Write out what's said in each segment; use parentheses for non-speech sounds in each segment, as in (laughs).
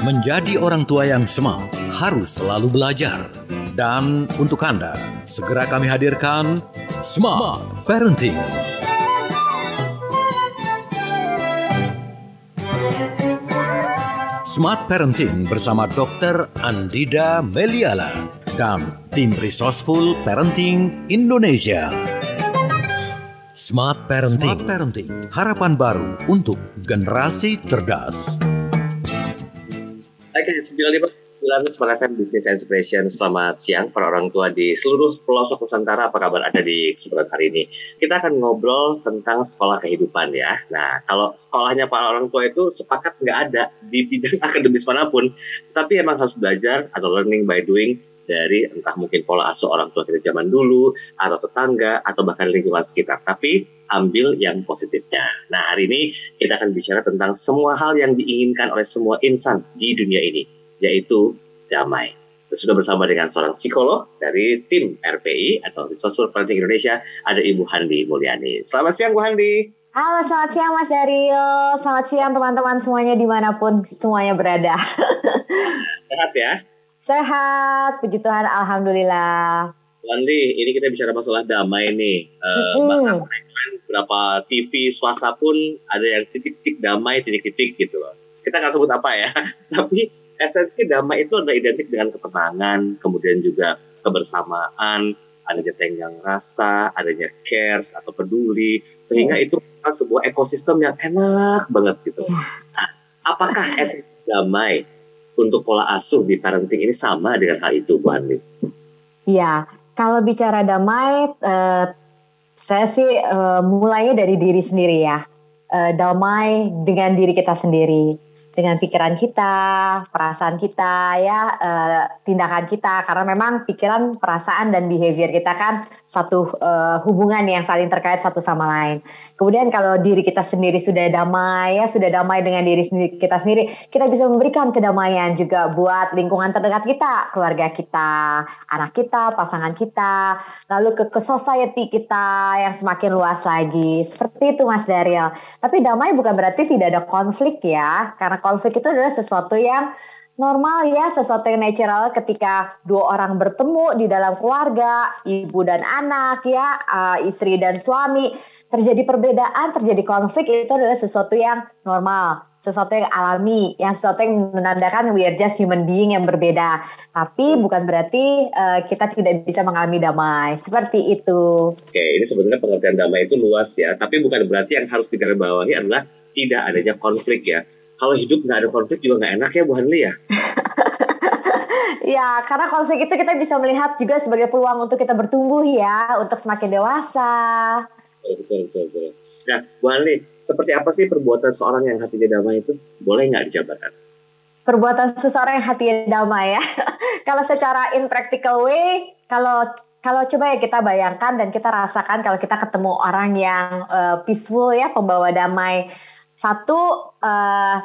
Menjadi orang tua yang smart harus selalu belajar. Dan untuk Anda, segera kami hadirkan Smart Parenting. Smart Parenting bersama Dr. Andida Meliala dan tim Resourceful Parenting Indonesia. Smart Parenting, Smart Parenting, harapan baru untuk generasi cerdas. Oke, 95 Smart FM Business Inspiration. Selamat siang para orang tua di seluruh pelosok Nusantara. Apa kabar Anda di kesempatan hari ini? Kita akan ngobrol tentang sekolah kehidupan ya. Nah, kalau sekolahnya para orang tua itu sepakat nggak ada di bidang (laughs) akademis mana pun. Tapi emang harus belajar atau learning by doing dari entah mungkin pola asuh orang tua kita zaman dulu, atau tetangga, atau bahkan lingkungan sekitar. Tapi ambil yang positifnya. Nah, hari ini kita akan bicara tentang semua hal yang diinginkan oleh semua insan di dunia ini yaitu damai. Saya sudah bersama dengan seorang psikolog dari tim RPI atau Resourceful Parenting Indonesia, ada Ibu Handi Mulyani. Selamat siang Bu Handi. Halo, selamat siang Mas Dario. Selamat siang teman-teman semuanya di mana pun semuanya berada. (laughs) Sehat ya? Sehat, puji Tuhan, Alhamdulillah. Bu Handi, ini kita bicara masalah damai nih. Uh, mm. Bahkan berapa TV swasta pun ada yang titik-titik damai, titik-titik gitu loh. Kita nggak sebut apa ya, (laughs) tapi esensi damai itu adalah identik dengan ketenangan, kemudian juga kebersamaan, adanya tenggang rasa, adanya cares atau peduli, sehingga hmm. itu sebuah ekosistem yang enak banget gitu. Iya. Nah, apakah (laughs) esensi damai untuk pola asuh di parenting ini sama dengan hal itu, Bu Andi? Iya, kalau bicara damai, uh, saya sih uh, mulainya dari diri sendiri ya. Uh, damai dengan diri kita sendiri dengan pikiran kita, perasaan kita, ya uh, tindakan kita, karena memang pikiran, perasaan dan behavior kita kan satu uh, hubungan yang saling terkait satu sama lain. Kemudian kalau diri kita sendiri sudah damai, ya sudah damai dengan diri sendiri, kita sendiri, kita bisa memberikan kedamaian juga buat lingkungan terdekat kita, keluarga kita, anak kita, pasangan kita, lalu ke, ke society kita yang semakin luas lagi. Seperti itu Mas Daryl. Tapi damai bukan berarti tidak ada konflik ya, karena konflik itu adalah sesuatu yang normal ya, sesuatu yang natural ketika dua orang bertemu di dalam keluarga, ibu dan anak ya, uh, istri dan suami, terjadi perbedaan, terjadi konflik itu adalah sesuatu yang normal, sesuatu yang alami, yang sesuatu yang menandakan we are just human being yang berbeda. Tapi bukan berarti uh, kita tidak bisa mengalami damai. Seperti itu. Oke, ini sebenarnya pengertian damai itu luas ya, tapi bukan berarti yang harus digarisbawahi adalah tidak adanya konflik ya kalau hidup nggak ada konflik juga nggak enak ya Bu Hanli ya. (laughs) ya, karena konflik itu kita bisa melihat juga sebagai peluang untuk kita bertumbuh ya, untuk semakin dewasa. Betul, betul, betul. Nah, Bu Hanli, seperti apa sih perbuatan seorang yang hatinya damai itu? Boleh nggak dijabarkan? Perbuatan seseorang yang hatinya damai ya. (laughs) kalau secara in practical way, kalau kalau coba ya kita bayangkan dan kita rasakan kalau kita ketemu orang yang uh, peaceful ya, pembawa damai satu uh,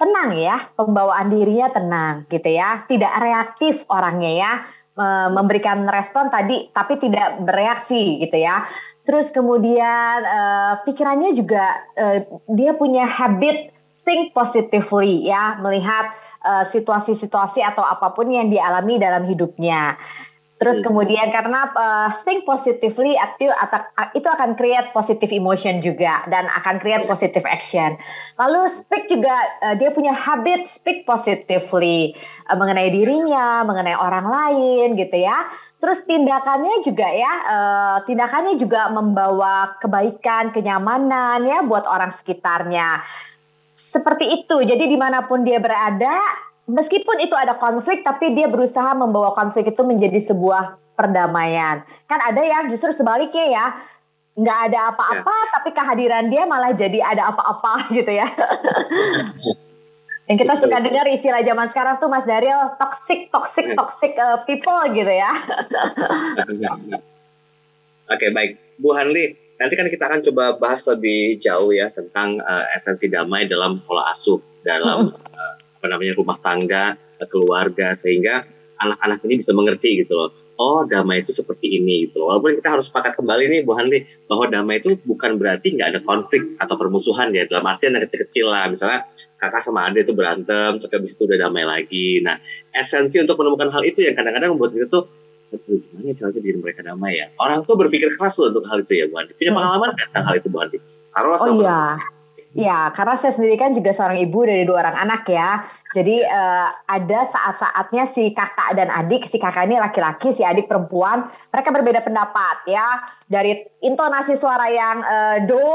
tenang ya, pembawaan dirinya tenang gitu ya, tidak reaktif orangnya ya, memberikan respon tadi tapi tidak bereaksi gitu ya. Terus kemudian uh, pikirannya juga uh, dia punya habit think positively ya, melihat situasi-situasi uh, atau apa pun yang dialami dalam hidupnya. Terus hmm. kemudian karena uh, think positively itu itu akan create positive emotion juga dan akan create positive action. Lalu speak juga uh, dia punya habit speak positively uh, mengenai dirinya, mengenai orang lain gitu ya. Terus tindakannya juga ya, uh, tindakannya juga membawa kebaikan, kenyamanan ya buat orang sekitarnya. Seperti itu. Jadi di mana pun dia berada, meskipun itu ada konflik tapi dia berusaha membawa konflik itu menjadi sebuah perdamaian. Kan ada yang justru sebaliknya ya, nggak ada apa-apa ya. tapi kehadiran dia malah jadi ada apa-apa (laughs) gitu ya. yang kita suka dengar istilah zaman sekarang tuh Mas Daryl toxic toxic toxic uh, people gitu ya. Oke baik, Bu Hanli, nanti kan kita akan coba bahas lebih jauh ya tentang uh, esensi damai dalam pola asuh dalam uh, apa namanya rumah tangga, keluarga sehingga anak-anak ini bisa mengerti gitu loh. Oh, damai itu seperti ini gitu loh. Walaupun kita harus sepakat kembali nih Bu Hanli bahwa damai itu bukan berarti nggak ada konflik atau permusuhan ya. Dalam artian ada kecil-kecil lah. Misalnya kakak sama adik itu berantem, terus habis itu udah damai lagi. Nah, esensi untuk menemukan hal itu yang kadang-kadang membuat kita tuh aduh gimana ya caranya diri mereka damai ya. Orang tuh berpikir keras loh untuk hal itu ya Bu Hanli. Punya hmm. pengalaman hmm. tentang hal itu Bu Hanli? oh iya. Ya, karena saya sendiri kan juga seorang ibu dari dua orang anak ya. Jadi uh, ada saat-saatnya si kakak dan adik, si kakak ini laki-laki, si adik perempuan, mereka berbeda pendapat ya. Dari intonasi suara yang uh, do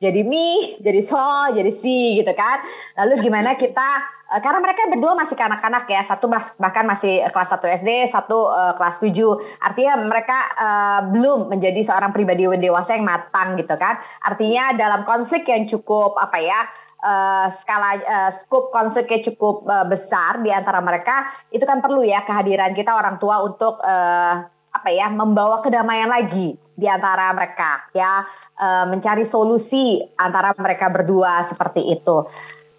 jadi mi, jadi so, jadi si gitu kan. Lalu gimana kita uh, karena mereka berdua masih kanak-kanak ya, satu bahkan masih kelas 1 SD, satu uh, kelas 7. Artinya mereka uh, belum menjadi seorang pribadi dewasa yang matang gitu kan. Artinya dalam konflik yang cukup apa ya, uh, skala uh, scope konfliknya cukup uh, besar di antara mereka, itu kan perlu ya kehadiran kita orang tua untuk uh, apa ya, membawa kedamaian lagi di antara mereka ya e, mencari solusi antara mereka berdua seperti itu.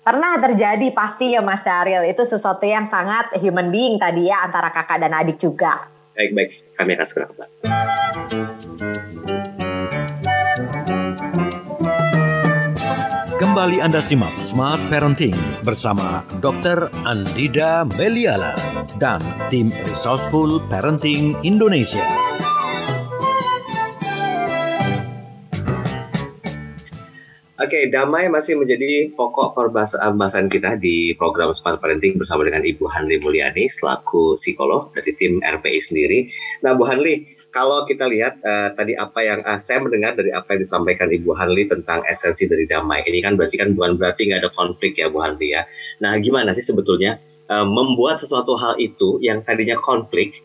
Pernah terjadi pasti ya Mas Daryl itu sesuatu yang sangat human being tadi ya antara kakak dan adik juga. Baik baik. Kami akan segera kembali Kembali Anda simak Smart Parenting bersama Dr. Andida Meliala dan tim Resourceful Parenting Indonesia. Oke, damai masih menjadi pokok pembahasan kita di program Smart Parenting bersama dengan Ibu Hanli Mulyani selaku psikolog dari tim RPI sendiri. Nah, Bu Hanli, kalau kita lihat uh, tadi apa yang uh, saya mendengar dari apa yang disampaikan Ibu Hanli tentang esensi dari damai ini kan berarti kan bukan berarti nggak ada konflik ya Bu Hanli ya. Nah, gimana sih sebetulnya uh, membuat sesuatu hal itu yang tadinya konflik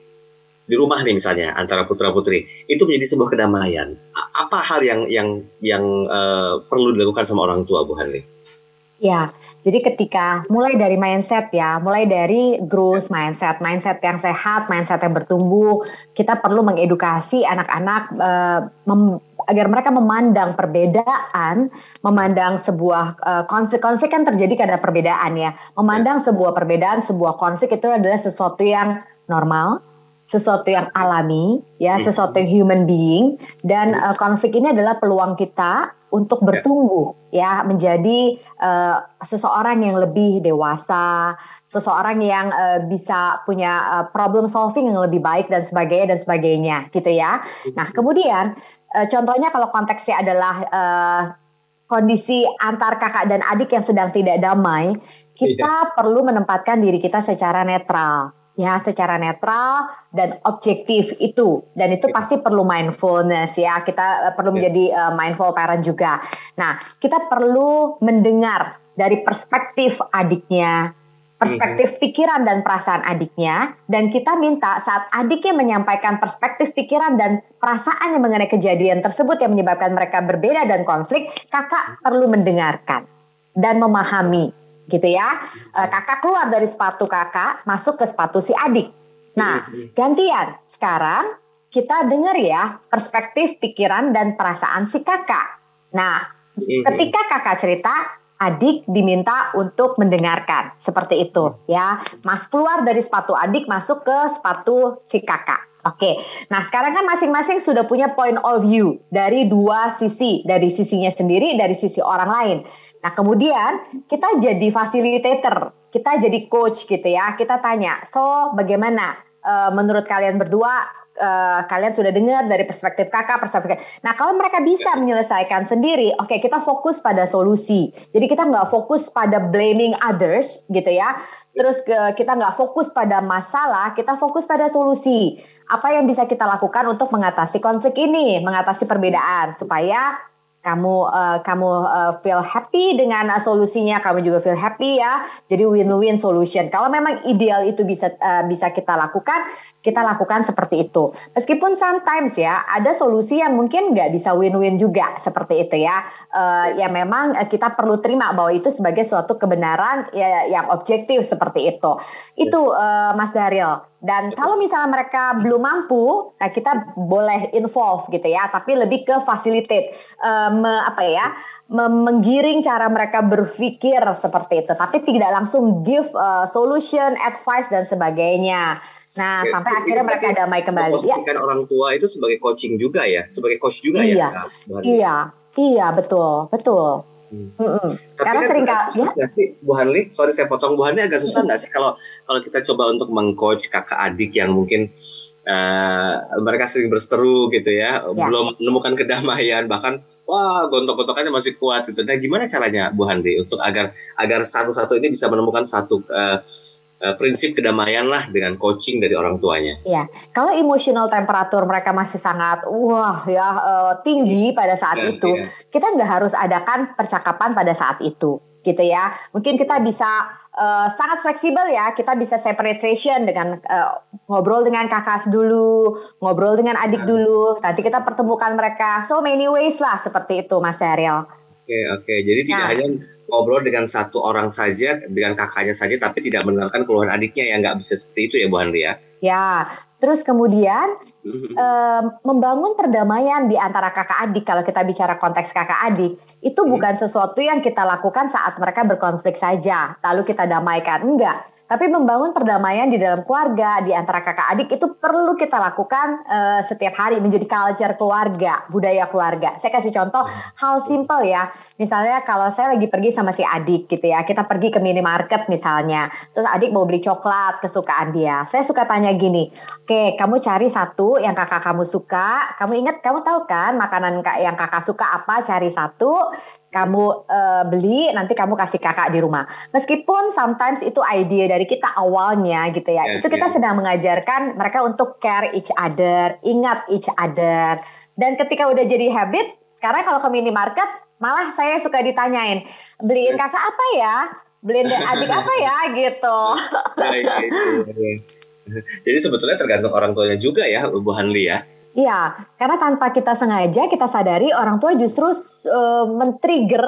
di rumah nih misalnya antara putra putri itu menjadi sebuah kedamaian. Apa hal yang yang yang uh, perlu dilakukan sama orang tua Bu Hanli? Ya, jadi ketika mulai dari mindset ya, mulai dari growth mindset, mindset yang sehat, mindset yang bertumbuh, kita perlu mengedukasi anak-anak uh, agar mereka memandang perbedaan, memandang sebuah uh, konflik-konflik kan terjadi karena perbedaan ya, memandang ya. sebuah perbedaan, sebuah konflik itu adalah sesuatu yang normal, sesuatu yang alami, ya, hmm. sesuatu yang human being, dan uh, konflik ini adalah peluang kita untuk ya. bertumbuh, ya, menjadi uh, seseorang yang lebih dewasa, seseorang yang uh, bisa punya uh, problem solving yang lebih baik dan sebagainya dan sebagainya, gitu ya. Nah, kemudian uh, contohnya kalau konteksnya adalah uh, kondisi antar kakak dan adik yang sedang tidak damai, kita iya. perlu menempatkan diri kita secara netral ya secara netral dan objektif itu. Dan itu pasti perlu mindfulness ya. Kita eh, perlu menjadi uh, mindful parent juga. Nah kita perlu mendengar dari perspektif adiknya perspektif pikiran dan perasaan adiknya. Dan kita minta saat adiknya menyampaikan perspektif pikiran dan perasaan yang mengenai kejadian tersebut yang menyebabkan mereka berbeda dan konflik kakak perlu mendengarkan dan memahami gitu ya. Uh, kakak keluar dari sepatu kakak, masuk ke sepatu si adik. Nah, gantian. Sekarang kita dengar ya perspektif, pikiran, dan perasaan si kakak. Nah, ketika kakak cerita, adik diminta untuk mendengarkan. Seperti itu ya. Mas keluar dari sepatu adik, masuk ke sepatu si kakak. Oke, nah sekarang kan masing-masing sudah punya point of view dari dua sisi, dari sisinya sendiri, dari sisi orang lain. Nah kemudian kita jadi facilitator, kita jadi coach gitu ya. Kita tanya, so bagaimana uh, menurut kalian berdua uh, kalian sudah dengar dari perspektif kakak, perspektif. Nah, kalau mereka bisa menyelesaikan sendiri, oke okay, kita fokus pada solusi. Jadi kita nggak fokus pada blaming others, gitu ya. Terus uh, kita nggak fokus pada masalah, kita fokus pada solusi. Apa yang bisa kita lakukan untuk mengatasi konflik ini, mengatasi perbedaan supaya kamu uh, kamu uh, feel happy dengan uh, solusinya, kamu juga feel happy ya. Jadi win-win solution. Kalau memang ideal itu bisa uh, bisa kita lakukan, kita lakukan seperti itu. Meskipun sometimes ya ada solusi yang mungkin nggak bisa win-win juga seperti itu ya. Uh, ya memang kita perlu terima bahwa itu sebagai suatu kebenaran ya, yang objektif seperti itu. Itu uh, Mas Daryl. Dan kalau misalnya mereka belum mampu, nah kita boleh involve gitu ya, tapi lebih ke facilitate, me, apa ya, me, menggiring cara mereka berpikir seperti itu, tapi tidak langsung give uh, solution, advice dan sebagainya. Nah, Oke. sampai akhirnya mereka damai kembali. Ya. Orang tua itu sebagai coaching juga ya, sebagai coach juga iya. ya. Iya, iya, betul, betul. Hmm. Mm Tapi Karena kan sering kali ya. sih Bu Hanli, sorry saya potong Bu Hanli agak susah nggak sih kalau kalau kita coba untuk mengcoach kakak adik yang mungkin uh, mereka sering berseteru gitu ya, ya, belum menemukan kedamaian bahkan wah gontok-gontokannya masih kuat gitu. Nah gimana caranya Bu Hanli untuk agar agar satu-satu ini bisa menemukan satu uh, uh, prinsip kedamaian lah dengan coaching dari orang tuanya. Iya, kalau emotional temperatur mereka masih sangat wah ya uh, tinggi pada saat ya, itu, ya. kita nggak harus adakan percakapan pada saat itu, gitu ya. Mungkin kita bisa uh, sangat fleksibel ya, kita bisa separate session dengan uh, ngobrol dengan kakak dulu, ngobrol dengan adik nah. dulu, nanti kita pertemukan mereka. So many ways lah seperti itu, Mas Daryl. Oke okay, oke, okay. jadi nah. tidak hanya ngobrol dengan satu orang saja, dengan kakaknya saja, tapi tidak mendengarkan keluhan adiknya yang nggak bisa seperti itu ya Bu Andri ya? Ya, terus kemudian um, membangun perdamaian di antara kakak adik. Kalau kita bicara konteks kakak adik, itu hmm. bukan sesuatu yang kita lakukan saat mereka berkonflik saja, lalu kita damaikan. Enggak tapi membangun perdamaian di dalam keluarga, di antara kakak adik itu perlu kita lakukan uh, setiap hari menjadi culture keluarga, budaya keluarga. Saya kasih contoh hal simple ya. Misalnya kalau saya lagi pergi sama si adik gitu ya, kita pergi ke minimarket misalnya. Terus adik mau beli coklat kesukaan dia. Saya suka tanya gini, "Oke, okay, kamu cari satu yang kakak kamu suka. Kamu ingat kamu tahu kan makanan yang kakak suka apa? Cari satu kamu uh, beli nanti kamu kasih kakak di rumah. Meskipun sometimes itu ide dari kita awalnya gitu ya. Yeah, itu kita yeah. sedang mengajarkan mereka untuk care each other, ingat each other. Dan ketika udah jadi habit, sekarang kalau ke minimarket malah saya suka ditanyain, beliin kakak apa ya? Beliin adik apa ya (laughs) gitu. Jadi sebetulnya tergantung orang tuanya juga ya, Bu Hanli ya. Iya, karena tanpa kita sengaja kita sadari orang tua justru uh, men-trigger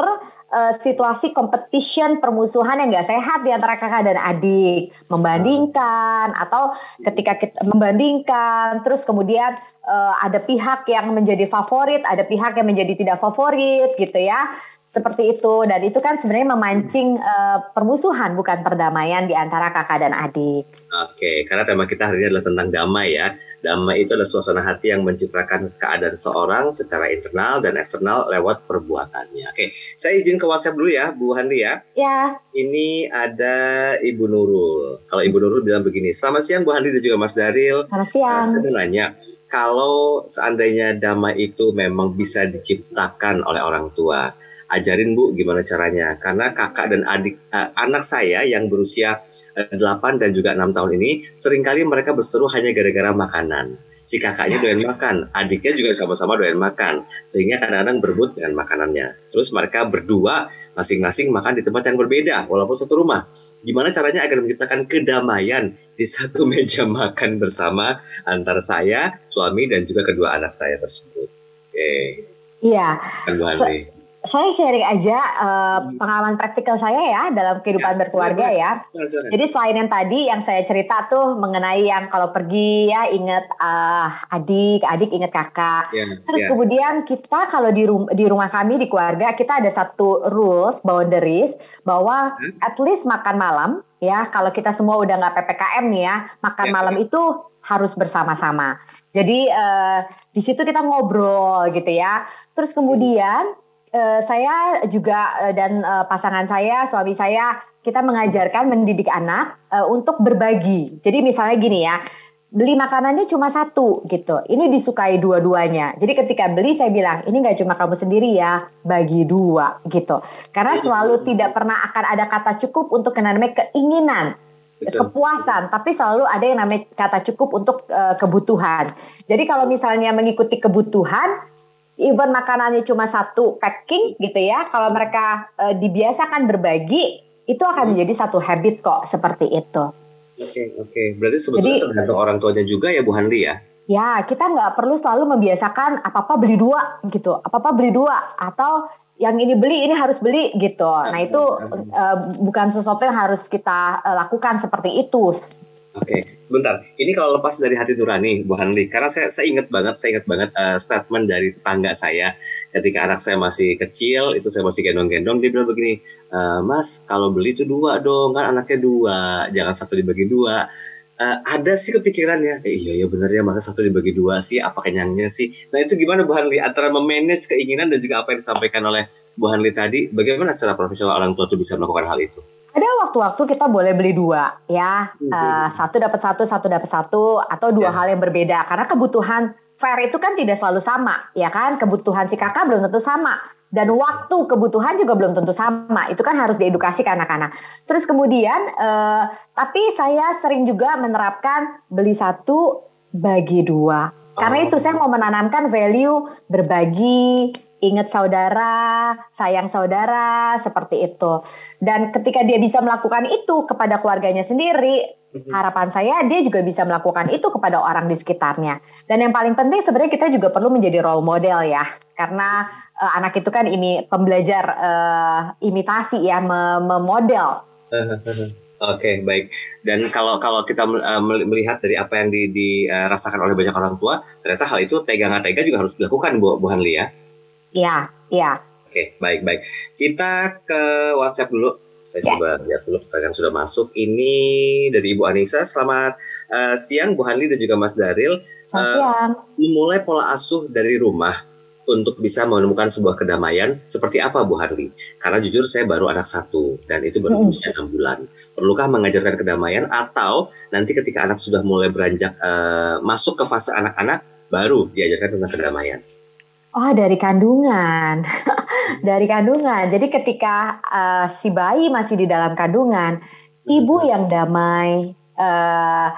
uh, situasi competition permusuhan yang gak sehat di antara kakak dan adik, membandingkan atau ketika kita membandingkan, terus kemudian uh, ada pihak yang menjadi favorit, ada pihak yang menjadi tidak favorit gitu ya seperti itu dan itu kan sebenarnya memancing uh, permusuhan bukan perdamaian di antara kakak dan adik. Oke, karena tema kita hari ini adalah tentang damai ya. Damai itu adalah suasana hati yang mencitrakan keadaan seorang secara internal dan eksternal lewat perbuatannya. Oke, saya izin ke WhatsApp dulu ya, Bu Handi ya. Ya. Ini ada Ibu Nurul. Kalau Ibu Nurul bilang begini, selamat siang Bu Handi dan juga Mas Daril. Selamat siang. Nah, saya nanya, kalau seandainya damai itu memang bisa diciptakan oleh orang tua, ajarin Bu gimana caranya karena kakak dan adik uh, anak saya yang berusia uh, eh, 8 dan juga 6 tahun ini sering kali mereka berseru hanya gara-gara makanan si kakaknya doyan makan, adiknya juga sama-sama doyan makan, sehingga kadang-kadang berebut dengan makanannya. Terus mereka berdua masing-masing makan di tempat yang berbeda, walaupun satu rumah. Gimana caranya agar menciptakan kedamaian di satu (laughs) meja makan bersama antara saya, suami, dan juga kedua anak saya tersebut? Oke. Iya. Kan saya sharing aja uh, pengalaman praktikal saya ya dalam kehidupan ya, berkeluarga ya. ya. Jadi selain yang tadi yang saya cerita tuh mengenai yang kalau pergi ya inget uh, adik, adik inget kakak. Ya, Terus ya. kemudian kita kalau di rumah di rumah kami di keluarga kita ada satu rules boundaries bahwa hmm? at least makan malam ya kalau kita semua udah nggak ppkm nih ya makan ya, malam ya. itu harus bersama-sama. Jadi uh, di situ kita ngobrol gitu ya. Terus kemudian uh, saya juga uh, dan uh, pasangan saya, suami saya, kita mengajarkan mendidik anak uh, untuk berbagi. Jadi misalnya gini ya, beli makanannya cuma satu gitu. Ini disukai dua-duanya. Jadi ketika beli saya bilang ini nggak cuma kamu sendiri ya, bagi dua gitu. Karena selalu tidak pernah akan ada kata cukup untuk yang namanya keinginan. Betul. kepuasan, tapi selalu ada yang namanya kata cukup untuk uh, kebutuhan. Jadi kalau misalnya mengikuti kebutuhan, even makanannya cuma satu packing gitu ya, kalau mereka uh, dibiasakan berbagi, itu akan hmm. menjadi satu habit kok seperti itu. Oke okay, oke, okay. berarti sebetulnya Jadi, tergantung orang tuanya juga ya Bu Handi ya? Ya, kita nggak perlu selalu membiasakan apa-apa beli dua gitu, apa-apa beli dua atau yang ini beli ini harus beli gitu. Nah itu uh, bukan sesuatu yang harus kita uh, lakukan seperti itu. Oke, bentar. Ini kalau lepas dari hati nurani, Bu Hanli, karena saya, saya ingat banget, saya ingat banget uh, statement dari tetangga saya ketika anak saya masih kecil, itu saya masih gendong-gendong, dia bilang begini, e, Mas, kalau beli itu dua dong, kan anaknya dua, jangan satu dibagi dua. uh, ada sih kepikirannya, eh, iya ya bener ya masa satu dibagi dua sih, apa kenyangnya sih? Nah itu gimana Bu Hanli antara memanage keinginan dan juga apa yang disampaikan oleh Bu Hanli tadi, bagaimana secara profesional orang tua itu bisa melakukan hal itu? Ada waktu-waktu kita boleh beli dua, ya uh, satu dapat satu, satu dapat satu, atau dua yeah. hal yang berbeda karena kebutuhan fair itu kan tidak selalu sama, ya kan? Kebutuhan si kakak belum tentu sama dan waktu kebutuhan juga belum tentu sama. Itu kan harus diedukasi ke anak-anak. Terus kemudian, eh, tapi saya sering juga menerapkan beli satu bagi dua. Karena itu saya mau menanamkan value berbagi, ingat saudara, sayang saudara, seperti itu. Dan ketika dia bisa melakukan itu kepada keluarganya sendiri, Mhm. Harapan saya dia juga bisa melakukan itu kepada orang di sekitarnya. Dan yang paling penting sebenarnya kita juga perlu menjadi role model ya. Karena uh, anak itu kan ini pembelajar uh, imitasi ya, memodel. (laughs) Oke, okay, baik. Dan kalau kalau kita uh, melihat dari apa yang dirasakan oleh banyak orang tua, ternyata hal itu tega nggak tega juga harus dilakukan, Bu, Bu Hanli ya? Iya, iya. Oke, okay, baik baik. Kita ke WhatsApp dulu. Saya ya. coba lihat dulu yang sudah masuk. Ini dari Ibu Anissa. Selamat uh, siang Bu Hanli dan juga Mas Daril. Selamat uh, siang. Memulai pola asuh dari rumah untuk bisa menemukan sebuah kedamaian seperti apa Bu Harli? Karena jujur saya baru anak satu dan itu baru hmm. usia enam bulan. Perlukah mengajarkan kedamaian atau nanti ketika anak sudah mulai beranjak uh, masuk ke fase anak-anak baru diajarkan tentang kedamaian? Oh, dari kandungan. (laughs) dari kandungan. Jadi ketika uh, si bayi masih di dalam kandungan, ibu yang damai, uh,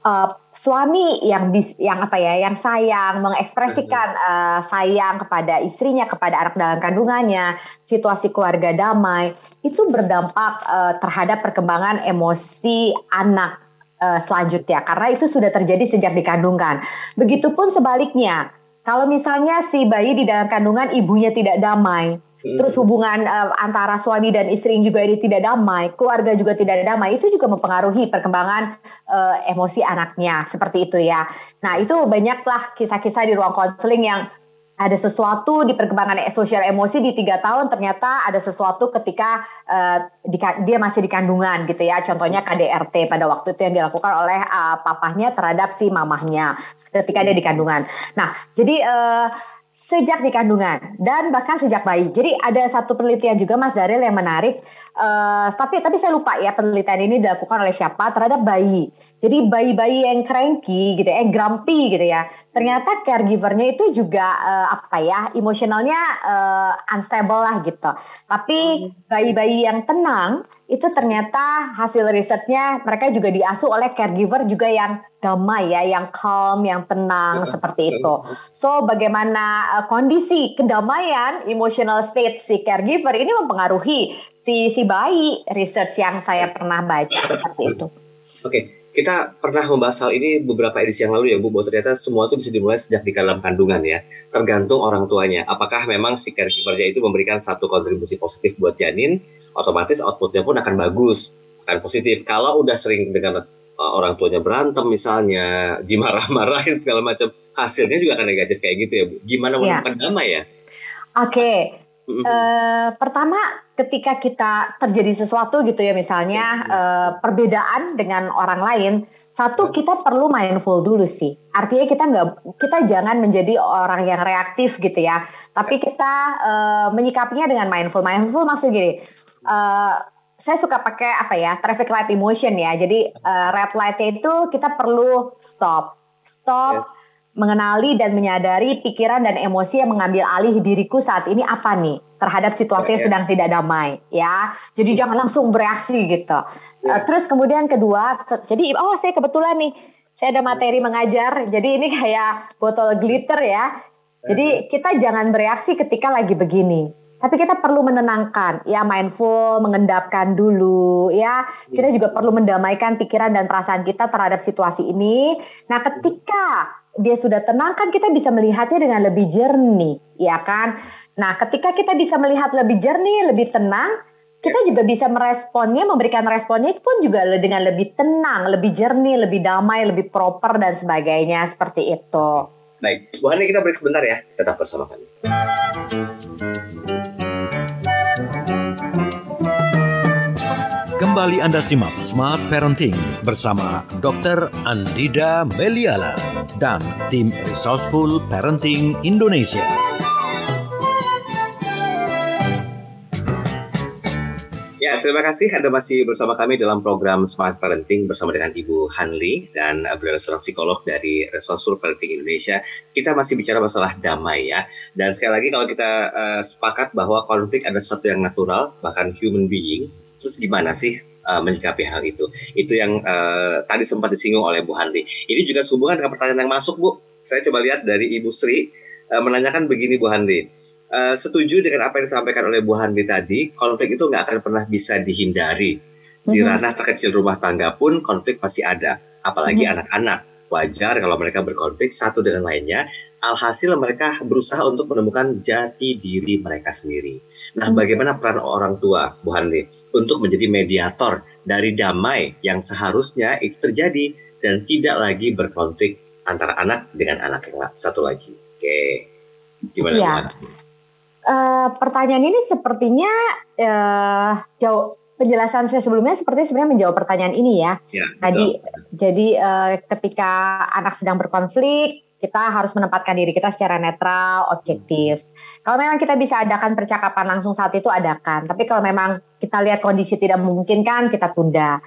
uh, suami yang bis, yang apa ya, yang sayang, mengekspresikan uh, sayang kepada istrinya, kepada anak dalam kandungannya, situasi keluarga damai, itu berdampak uh, terhadap perkembangan emosi anak uh, selanjutnya karena itu sudah terjadi sejak dikandungkan. Begitupun sebaliknya kalau misalnya si bayi di dalam kandungan ibunya tidak damai, hmm. terus hubungan uh, antara suami dan istri juga ini tidak damai, keluarga juga tidak damai, itu juga mempengaruhi perkembangan uh, emosi anaknya seperti itu ya. Nah itu banyaklah kisah-kisah di ruang konseling yang ada sesuatu di perkembangan sosial emosi di tiga tahun ternyata ada sesuatu ketika uh, di, dia masih di kandungan gitu ya contohnya KDRT pada waktu itu yang dilakukan oleh uh, papahnya terhadap si mamahnya ketika dia di kandungan nah jadi uh, sejak di kandungan dan bahkan sejak bayi. Jadi ada satu penelitian juga Mas Daril yang menarik. Uh, tapi tapi saya lupa ya penelitian ini dilakukan oleh siapa terhadap bayi. Jadi bayi-bayi yang cranky gitu, ya, yang grumpy gitu ya. Ternyata caregivernya itu juga uh, apa ya, emosionalnya uh, unstable lah gitu. Tapi bayi-bayi yang tenang itu ternyata hasil researchnya mereka juga diasuh oleh caregiver juga yang damai ya, yang calm, yang tenang ya, seperti itu. So bagaimana uh, kondisi kedamaian emotional state si caregiver ini mempengaruhi si si bayi research yang saya pernah baca seperti itu. Oke, okay kita pernah membahas hal ini beberapa edisi yang lalu ya Bu, bahwa ternyata semua itu bisa dimulai sejak di dalam kandungan ya. Tergantung orang tuanya. Apakah memang si caregivernya itu memberikan satu kontribusi positif buat janin, otomatis outputnya pun akan bagus, akan positif. Kalau udah sering dengan uh, orang tuanya berantem misalnya, (laughs) dimarah-marahin segala macam, hasilnya juga akan negatif kayak gitu ya Bu. Gimana iya. menemukan ya. damai ya? Oke, okay. Uh, pertama ketika kita terjadi sesuatu gitu ya misalnya uh, perbedaan dengan orang lain satu kita perlu mindful dulu sih. Artinya kita nggak kita jangan menjadi orang yang reaktif gitu ya. Tapi kita uh, menyikapinya dengan mindful. Mindful maksud gini uh, saya suka pakai apa ya traffic light emotion ya. Jadi uh, red light itu kita perlu stop. Stop yes mengenali dan menyadari pikiran dan emosi yang mengambil alih diriku saat ini apa nih terhadap situasi yang sedang tidak damai ya. Jadi jangan langsung bereaksi gitu. Uh, terus kemudian kedua jadi oh saya kebetulan nih saya ada materi mengajar jadi ini kayak botol glitter ya. Jadi kita jangan bereaksi ketika lagi begini tapi kita perlu menenangkan, ya mindful, mengendapkan dulu, ya. Kita juga perlu mendamaikan pikiran dan perasaan kita terhadap situasi ini. Nah, ketika dia sudah tenang kan kita bisa melihatnya dengan lebih jernih, ya kan? Nah, ketika kita bisa melihat lebih jernih, lebih tenang, kita ya. juga bisa meresponnya, memberikan responnya pun juga dengan lebih tenang, lebih jernih, lebih damai, lebih proper dan sebagainya seperti itu. Baik, Bu Hani kita break sebentar ya, tetap bersama kami. Kembali Anda simak Smart Parenting bersama Dr. Andida Meliala dan tim Resourceful Parenting Indonesia. Ya, terima kasih Anda masih bersama kami dalam program Smart Parenting bersama dengan Ibu Hanli dan beliau seorang psikolog dari Resourceful Parenting Indonesia. Kita masih bicara masalah damai ya. Dan sekali lagi kalau kita uh, sepakat bahwa konflik ada sesuatu yang natural, bahkan human being, terus gimana sih uh, menyikapi hal itu? Itu yang uh, tadi sempat disinggung oleh Bu Hanli. Ini juga sehubungan dengan pertanyaan yang masuk, Bu. Saya coba lihat dari Ibu Sri uh, menanyakan begini Bu Hanli uh, setuju dengan apa yang disampaikan oleh Bu Handi tadi, konflik itu nggak akan pernah bisa dihindari. Di mm -hmm. ranah terkecil rumah tangga pun konflik pasti ada, apalagi mm-hmm. anak-anak. Mm -hmm. Wajar kalau mereka berkonflik satu dengan lainnya. Alhasil mereka berusaha untuk menemukan jati diri mereka sendiri. Nah, mm -hmm. bagaimana peran orang tua, Bu Handi, untuk menjadi mediator dari damai yang seharusnya itu terjadi dan tidak lagi berkonflik antara anak dengan anak yang satu lagi. Oke, gimana? Ya. Uh, pertanyaan ini sepertinya uh, jauh penjelasan saya sebelumnya seperti sebenarnya menjawab pertanyaan ini ya. ya Tadi jadi uh, ketika anak sedang berkonflik kita harus menempatkan diri kita secara netral, objektif. Kalau memang kita bisa adakan percakapan langsung saat itu adakan. Tapi kalau memang kita lihat kondisi tidak memungkinkan, kita tunda.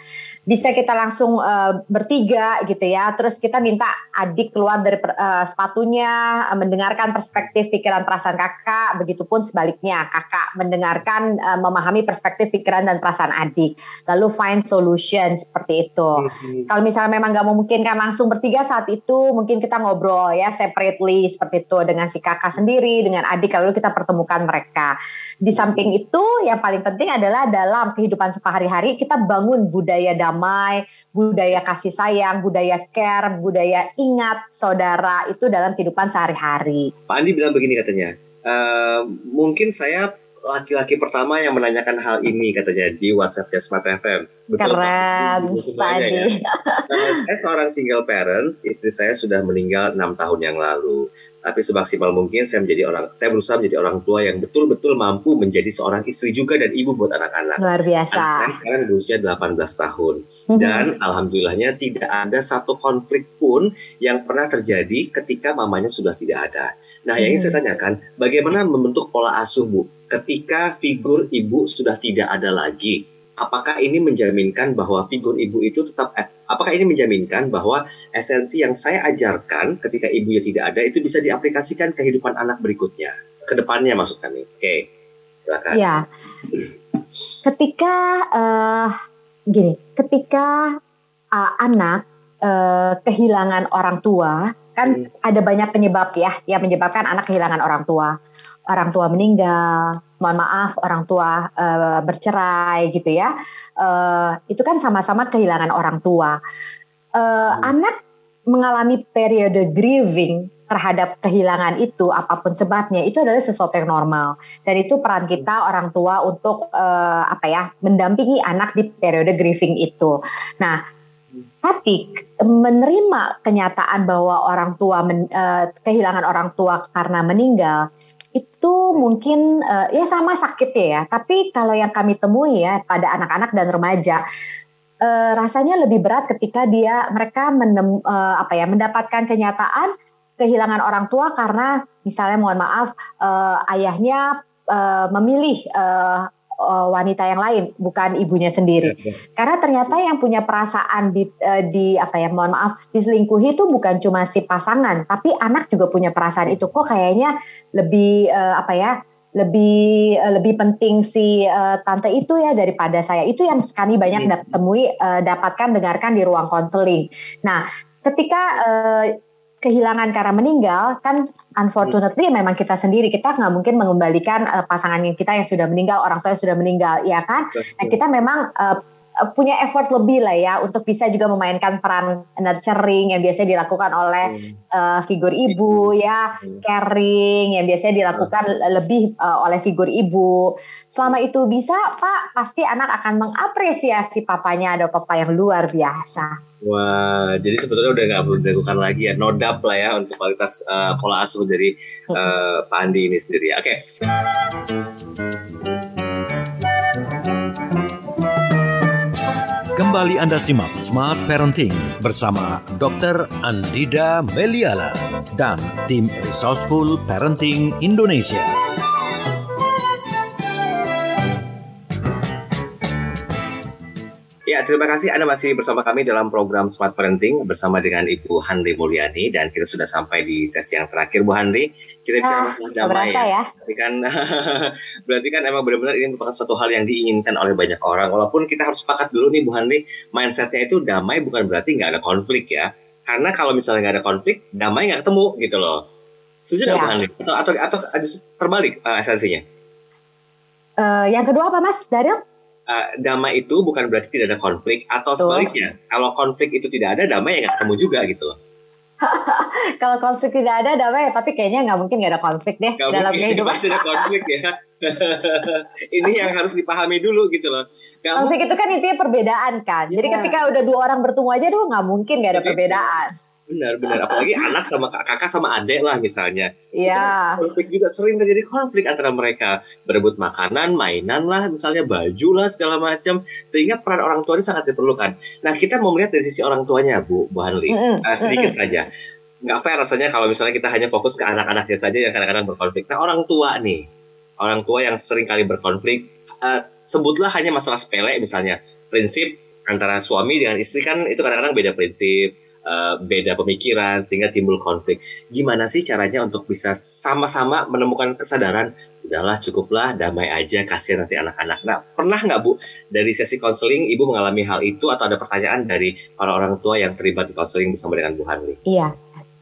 Bisa kita langsung uh, bertiga gitu ya. Terus kita minta adik keluar dari uh, sepatunya, uh, mendengarkan perspektif pikiran perasaan kakak. Begitupun sebaliknya, kakak mendengarkan, uh, memahami perspektif pikiran dan perasaan adik. Lalu find solution seperti itu. Mm-hmm. Kalau misalnya memang nggak memungkinkan langsung bertiga saat itu, mungkin kita ngobrol ya separately seperti itu dengan si kakak sendiri, dengan adik. Lalu kita pertemukan mereka. Di samping itu, yang paling penting adalah dalam kehidupan sehari-hari kita bangun budaya damai, budaya kasih sayang, budaya care, budaya ingat saudara itu dalam kehidupan sehari-hari. Pak Andi bilang begini katanya, uh, mungkin saya laki-laki pertama yang menanyakan hal ini katanya di WhatsApp Smart FM. Betul, Keren, Pak Andi. Ya? Saya seorang single parents, istri saya sudah meninggal enam tahun yang lalu tapi semaksimal mungkin saya menjadi orang saya berusaha menjadi orang tua yang betul-betul mampu menjadi seorang istri juga dan ibu buat anak-anak. Luar biasa. Anak saya sekarang berusia 18 tahun mm-hmm. dan alhamdulillahnya tidak ada satu konflik pun yang pernah terjadi ketika mamanya sudah tidak ada. Nah, yang ingin saya mm-hmm. tanyakan, bagaimana membentuk pola asuh Bu ketika figur ibu sudah tidak ada lagi? apakah ini menjaminkan bahwa figur ibu itu tetap apakah ini menjaminkan bahwa esensi yang saya ajarkan ketika ibunya tidak ada itu bisa diaplikasikan kehidupan anak berikutnya? Ke depannya maksud kami. Oke silakan. Ya ketika uh, gini ketika uh, anak uh, kehilangan orang tua kan hmm. ada banyak penyebab ya yang menyebabkan anak kehilangan orang tua orang tua meninggal, mohon maaf orang tua uh, bercerai gitu ya, uh, itu kan sama-sama kehilangan orang tua. Uh, hmm. Anak mengalami periode grieving terhadap kehilangan itu apa pun sebabnya itu adalah sesuatu yang normal dan itu peran kita orang tua untuk uh, apa ya mendampingi anak di periode grieving itu. Nah, tapi menerima kenyataan bahwa orang tua men, uh, kehilangan orang tua karena meninggal itu mungkin uh, ya sama sakit ya, tapi kalau yang kami temui ya pada anak-anak dan remaja uh, rasanya lebih berat ketika dia mereka menem, uh, apa ya mendapatkan kenyataan kehilangan orang tua karena misalnya mohon maaf uh, ayahnya uh, memilih uh, uh, wanita yang lain, bukan ibunya sendiri. Ya, ya. Karena ternyata yang punya perasaan di, uh, di apa ya, mohon maaf, diselingkuhi itu bukan cuma si pasangan, tapi anak juga punya perasaan itu. Kok kayaknya lebih uh, apa ya, lebih uh, lebih penting si uh, tante itu ya daripada saya. Itu yang kami banyak hmm. temui, uh, dapatkan, dengarkan di ruang konseling. Nah, ketika uh, kehilangan karena meninggal kan unfortunately memang kita sendiri kita nggak mungkin mengembalikan uh, pasangan kita yang sudah meninggal orang tua yang sudah meninggal ya kan? Nah kita memang uh, punya effort lebih lah ya untuk bisa juga memainkan peran nurturing yang biasanya dilakukan oleh hmm. uh, figur ibu ya hmm. caring yang biasanya dilakukan hmm. lebih uh, oleh figur ibu selama itu bisa pak pasti anak akan mengapresiasi papanya ada papa yang luar biasa Wah, jadi sebetulnya udah nggak perlu dilakukan lagi ya, no doubt lah ya untuk kualitas uh, pola asuh dari uh, Pak Andi ini sendiri. Oke. Okay. Kembali Anda simak Smart Parenting bersama Dr. Andida Meliala dan tim Resourceful Parenting Indonesia. Ya, terima kasih Anda masih bersama kami dalam program Smart Parenting bersama dengan Ibu Handri Mulyani dan kita sudah sampai di sesi yang terakhir Bu Handri. Kita bicara Ah, masalah damai ya. ya. Berarti kan (laughs) berarti kan emang benar-benar ini merupakan satu hal yang diinginkan oleh banyak orang. Walaupun kita harus sepakat dulu nih Bu Handri, mindsetnya itu damai bukan berarti nggak ada konflik ya. Karena kalau misalnya nggak ada konflik, damai nggak ketemu gitu loh. Setuju nggak Ya. Bu Handri? Atau atau atau terbalik eh, esensinya? Eh, yang kedua apa Mas Daryl? Uh, damai itu bukan berarti tidak ada konflik atau Betul. sebaliknya kalau konflik itu tidak ada damai ya nggak ketemu juga gitu loh (laughs) Kalau konflik tidak ada damai, tapi kayaknya nggak mungkin nggak ada konflik deh Nggak dalam mungkin kehidupan. pasti ada konflik ya (laughs) ini yang harus dipahami dulu gitu loh Nggak Konflik itu kan intinya perbedaan kan. Jadi Ya. ketika udah dua orang bertemu aja, tuh nggak mungkin nggak ada Berbeda. perbedaan. Benar benar apalagi anak sama kak- kakak sama adik lah misalnya Iya. konflik juga sering terjadi konflik antara mereka berebut makanan mainan lah misalnya baju lah segala macam sehingga peran orang tua ini sangat diperlukan nah kita mau melihat dari sisi orang tuanya bu bu Hanli Mm-mm, Uh, sedikit mm-mm. aja. Nggak fair rasanya kalau misalnya kita hanya fokus ke anak-anaknya saja yang kadang-kadang berkonflik. Nah orang tua nih, orang tua yang sering kali berkonflik, uh, sebutlah hanya masalah sepele misalnya. Prinsip antara suami dengan istri kan itu kadang-kadang beda prinsip, uh, beda pemikiran sehingga timbul konflik. Gimana sih caranya untuk bisa sama-sama menemukan kesadaran udahlah cukuplah damai aja kasihan nanti anak-anak. Nah pernah nggak bu dari sesi konseling ibu mengalami hal itu atau ada pertanyaan dari orang-orang tua yang terlibat di konseling bersama dengan Bu Hanli? Iya,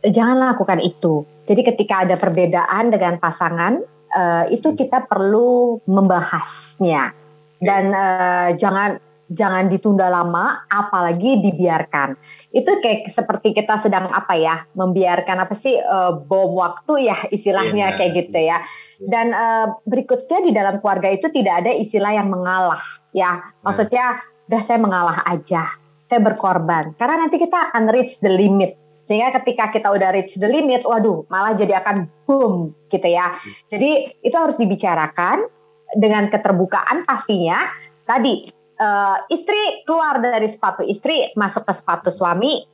jangan lakukan itu. Jadi ketika ada perbedaan dengan pasangan, eh, itu kita perlu membahasnya dan eh, jangan jangan ditunda lama, apalagi dibiarkan. Itu kayak seperti kita sedang apa ya, membiarkan apa sih eh, bom waktu ya istilahnya Iya. kayak gitu ya. Dan eh, berikutnya di dalam keluarga itu tidak ada istilah yang mengalah ya. Maksudnya, udah saya mengalah aja, saya berkorban. Karena nanti kita akan reach the limit. Sehingga ketika kita udah reach the limit, waduh, malah jadi akan boom gitu ya. Jadi itu harus dibicarakan dengan keterbukaan pastinya. Tadi eh, istri keluar dari sepatu istri masuk ke sepatu suami,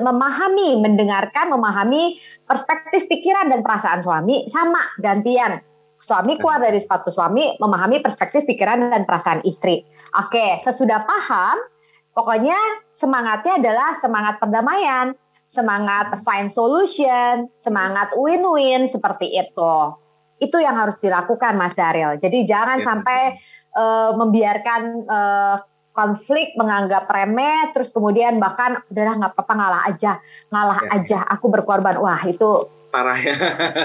memahami, mendengarkan, memahami perspektif pikiran dan perasaan suami sama gantian. Suami keluar dari sepatu suami, memahami perspektif pikiran dan perasaan istri. Oke, sesudah paham, pokoknya semangatnya adalah semangat perdamaian, semangat find solution, semangat win-win seperti itu. Itu yang harus dilakukan Mas Daryl. Jadi jangan Ya. sampai eh, membiarkan eh, konflik menganggap remeh, terus kemudian bahkan udahlah nggak apa-apa ngalah aja, ngalah Ya. aja, aku berkorban. Wah itu Parah ya.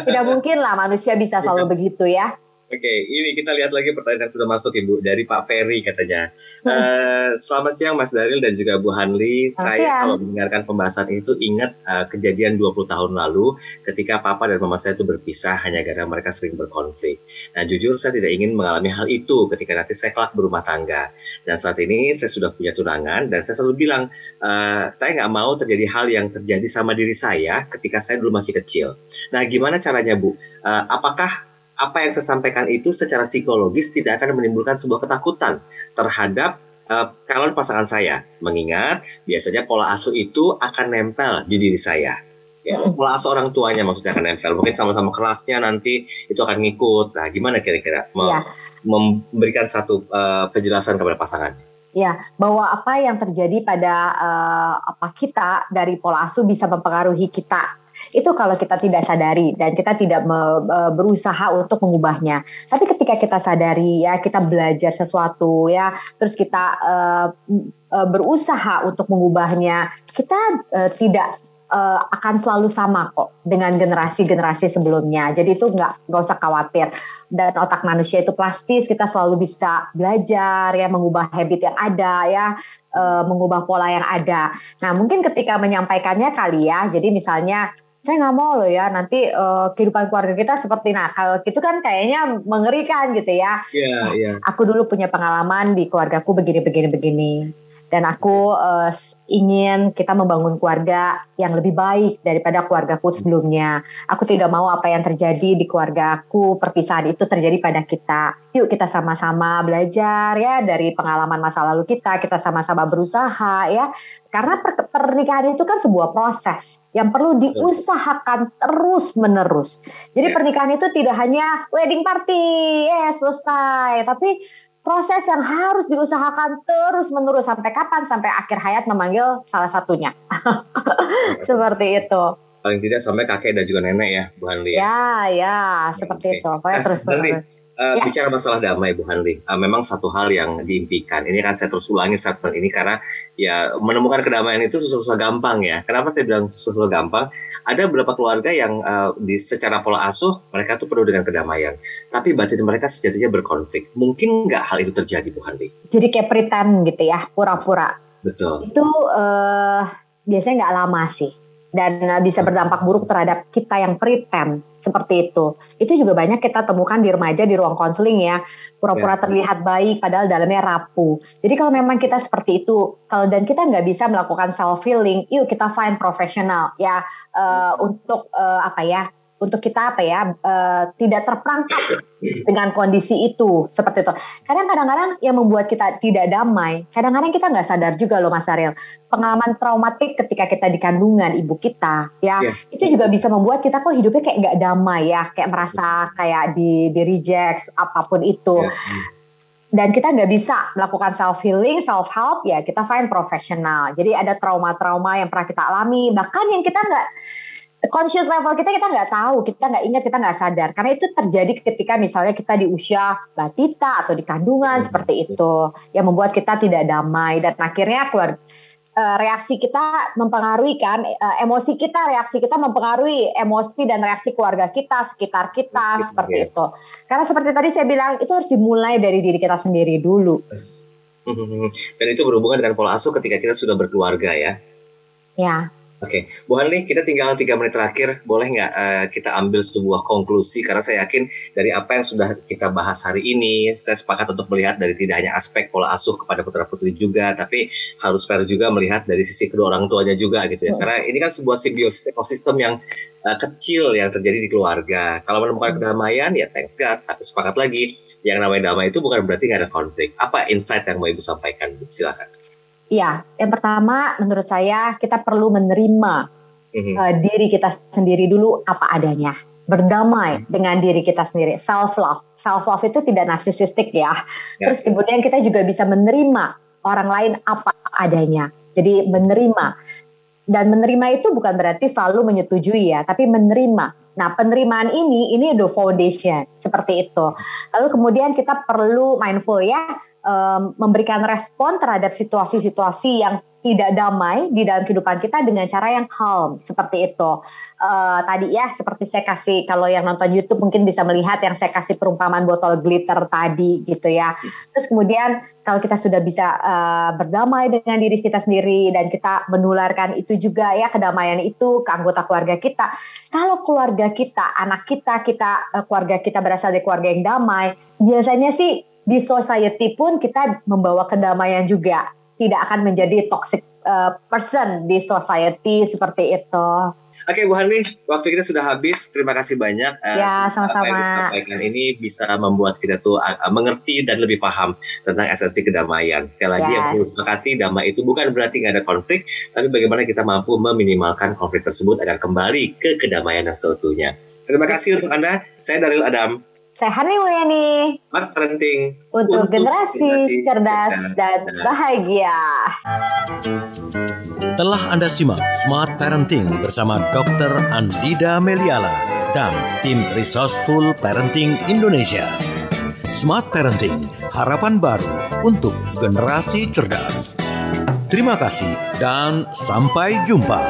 tidak mungkin lah manusia bisa selalu begitu ya. Oke, ini kita lihat lagi pertanyaan yang sudah masuk Ibu dari Pak Ferry katanya. Eh, selamat siang Mas Daril dan juga Bu Hanli. Saya siang. kalau mendengarkan pembahasan itu ingat eh, kejadian 20 tahun lalu ketika papa dan mama saya itu berpisah hanya karena mereka sering berkonflik. Nah, jujur saya tidak ingin mengalami hal itu ketika nanti saya kelak berumah tangga. Dan saat ini saya sudah punya tunangan dan saya selalu bilang eh, saya nggak mau terjadi hal yang terjadi sama diri saya ketika saya dulu masih kecil. Nah, gimana caranya Bu? Eh, apakah apa yang saya sampaikan itu secara psikologis tidak akan menimbulkan sebuah ketakutan terhadap uh, calon pasangan saya. Mengingat biasanya pola asuh itu akan nempel di diri saya. Ya, Mm-mm. pola asuh orang tuanya maksudnya akan nempel. Mungkin sama-sama kelasnya nanti itu akan ngikut. Nah, gimana kira-kira Mem- Iya. memberikan satu uh, penjelasan kepada pasangan? Ya, bahwa apa yang terjadi pada eh, apa kita dari pola asuh bisa mempengaruhi kita. Itu kalau kita tidak sadari dan kita tidak me- eh, berusaha untuk mengubahnya. Tapi ketika kita sadari ya, kita belajar sesuatu ya, terus kita m- eh, berusaha untuk mengubahnya, kita eh, tidak eh, akan selalu sama kok dengan generasi-generasi sebelumnya. Jadi itu nggak nggak usah khawatir. Dan otak manusia itu plastis, kita selalu bisa belajar ya, mengubah habit yang ada ya, eh, mengubah pola yang ada. Nah mungkin ketika menyampaikannya kali ya, jadi misalnya saya nggak mau loh ya nanti eh, kehidupan keluarga kita seperti nah kalau gitu kan kayaknya mengerikan gitu ya. Iya, iya. aku dulu punya pengalaman di keluargaku begini begini begini dan aku uh, ingin kita membangun keluarga yang lebih baik daripada keluargaku sebelumnya. Aku tidak mau apa yang terjadi di keluargaku perpisahan itu terjadi pada kita. Yuk kita sama-sama belajar ya dari pengalaman masa lalu kita, kita sama-sama berusaha ya. Karena per pernikahan itu kan sebuah proses yang perlu diusahakan terus-menerus. Jadi pernikahan itu tidak hanya wedding party, ya selesai, tapi proses yang harus diusahakan terus menerus sampai kapan? Sampai akhir hayat memanggil salah satunya. (laughs) Seperti itu. Paling tidak sampai kakek dan juga nenek ya Bu Hanli ya. Ya, ya seperti okay. itu. Pokoknya terus terus Uh, ya. Bicara masalah damai, Bu Hanli, uh, memang satu hal yang diimpikan. Ini kan saya terus ulangi statement ini karena ya menemukan kedamaian itu susah-susah gampang ya. Kenapa saya bilang susah-susah gampang? Ada beberapa keluarga yang uh, di secara pola asuh mereka tuh penuh dengan kedamaian, tapi batin mereka sejatinya berkonflik. Mungkin nggak hal itu terjadi, Bu Hanli? Jadi kayak pretend gitu ya, pura-pura. Betul. Itu uh, biasanya nggak lama sih dan bisa berdampak buruk terhadap kita yang pretend seperti itu. Itu juga banyak kita temukan di remaja di ruang konseling ya, pura-pura ya. terlihat baik padahal dalamnya rapuh. Jadi kalau memang kita seperti itu, kalau dan kita nggak bisa melakukan self healing, yuk kita find profesional ya uh, untuk uh, apa ya untuk kita apa ya uh, tidak terperangkap dengan kondisi itu seperti itu. Kadang kadang-kadang yang membuat kita tidak damai, kadang-kadang kita nggak sadar juga loh Mas Ariel. Pengalaman traumatik ketika kita di kandungan ibu kita, ya yeah. itu juga bisa membuat kita kok hidupnya kayak nggak damai ya, kayak merasa kayak di di reject apa pun itu. Yeah. Dan kita nggak bisa melakukan self healing, self help ya kita find profesional. Jadi ada trauma-trauma yang pernah kita alami, bahkan yang kita nggak conscious level kita kita nggak tahu, kita nggak ingat, kita nggak sadar. Karena itu terjadi ketika misalnya kita di usia batita atau di kandungan hmm. seperti itu, yang membuat kita tidak damai dan akhirnya keluar uh, reaksi kita mempengaruhi kan uh, emosi kita, reaksi kita mempengaruhi emosi dan reaksi keluarga kita, sekitar kita seperti itu. Karena seperti tadi saya bilang itu harus dimulai dari diri kita sendiri dulu. (laughs) Dan itu berhubungan dengan pola asuh ketika kita sudah berkeluarga ya. Ya. Oke, okay. Bu Hanli, kita tinggal tiga menit terakhir. Boleh nggak uh, kita ambil sebuah konklusi? Karena saya yakin dari apa yang sudah kita bahas hari ini, saya sepakat untuk melihat dari tidak hanya aspek pola asuh kepada putra putri juga, tapi harus fair juga melihat dari sisi kedua orang tuanya juga gitu ya. Hmm. Karena ini kan sebuah simbiosis ekosistem yang uh, kecil yang terjadi di keluarga. Kalau menemukan hmm. kedamaian, ya thanks God. Tapi sepakat lagi, yang namanya damai itu bukan berarti nggak ada konflik. Apa insight yang mau ibu sampaikan? Silakan. Iya, yang pertama menurut saya kita perlu menerima mm-hmm. uh, diri kita sendiri dulu apa adanya, berdamai mm-hmm. dengan diri kita sendiri, self love. Self love itu tidak narsisistik ya. ya. Terus kemudian kita juga bisa menerima orang lain apa adanya. Jadi menerima dan menerima itu bukan berarti selalu menyetujui ya, tapi menerima. Nah, penerimaan ini ini the foundation seperti itu. Lalu kemudian kita perlu mindful ya um, memberikan respon terhadap situasi-situasi yang tidak damai di dalam kehidupan kita dengan cara yang calm seperti itu. Uh, tadi ya seperti saya kasih kalau yang nonton YouTube mungkin bisa melihat yang saya kasih perumpamaan botol glitter tadi gitu ya. Terus kemudian kalau kita sudah bisa uh, berdamai dengan diri kita sendiri dan kita menularkan itu juga ya kedamaian itu ke anggota keluarga kita. Kalau keluarga kita, anak kita, kita uh, keluarga kita berasal dari keluarga yang damai, biasanya sih di society pun kita membawa kedamaian juga tidak akan menjadi toxic uh, person di society seperti itu. Oke Bu Hani, waktu kita sudah habis. Terima kasih banyak. Uh, ya, sama-sama. Apa yang ini bisa membuat kita tuh uh, mengerti dan lebih paham tentang esensi kedamaian. Sekali lagi yang perlu sepakati, damai itu bukan berarti nggak ada konflik, tapi bagaimana kita mampu meminimalkan konflik tersebut agar kembali ke kedamaian yang seutuhnya. Terima kasih untuk Anda. Saya Daril Adam. Sehat nih Mulyani. Smart Parenting. Untuk, untuk generasi, generasi cerdas, cerdas dan, dan bahagia. Telah Anda simak Smart Parenting bersama Dr. Andida Meliala dan tim Resourceful Parenting Indonesia. Smart Parenting, harapan baru untuk generasi cerdas. Terima kasih dan sampai jumpa.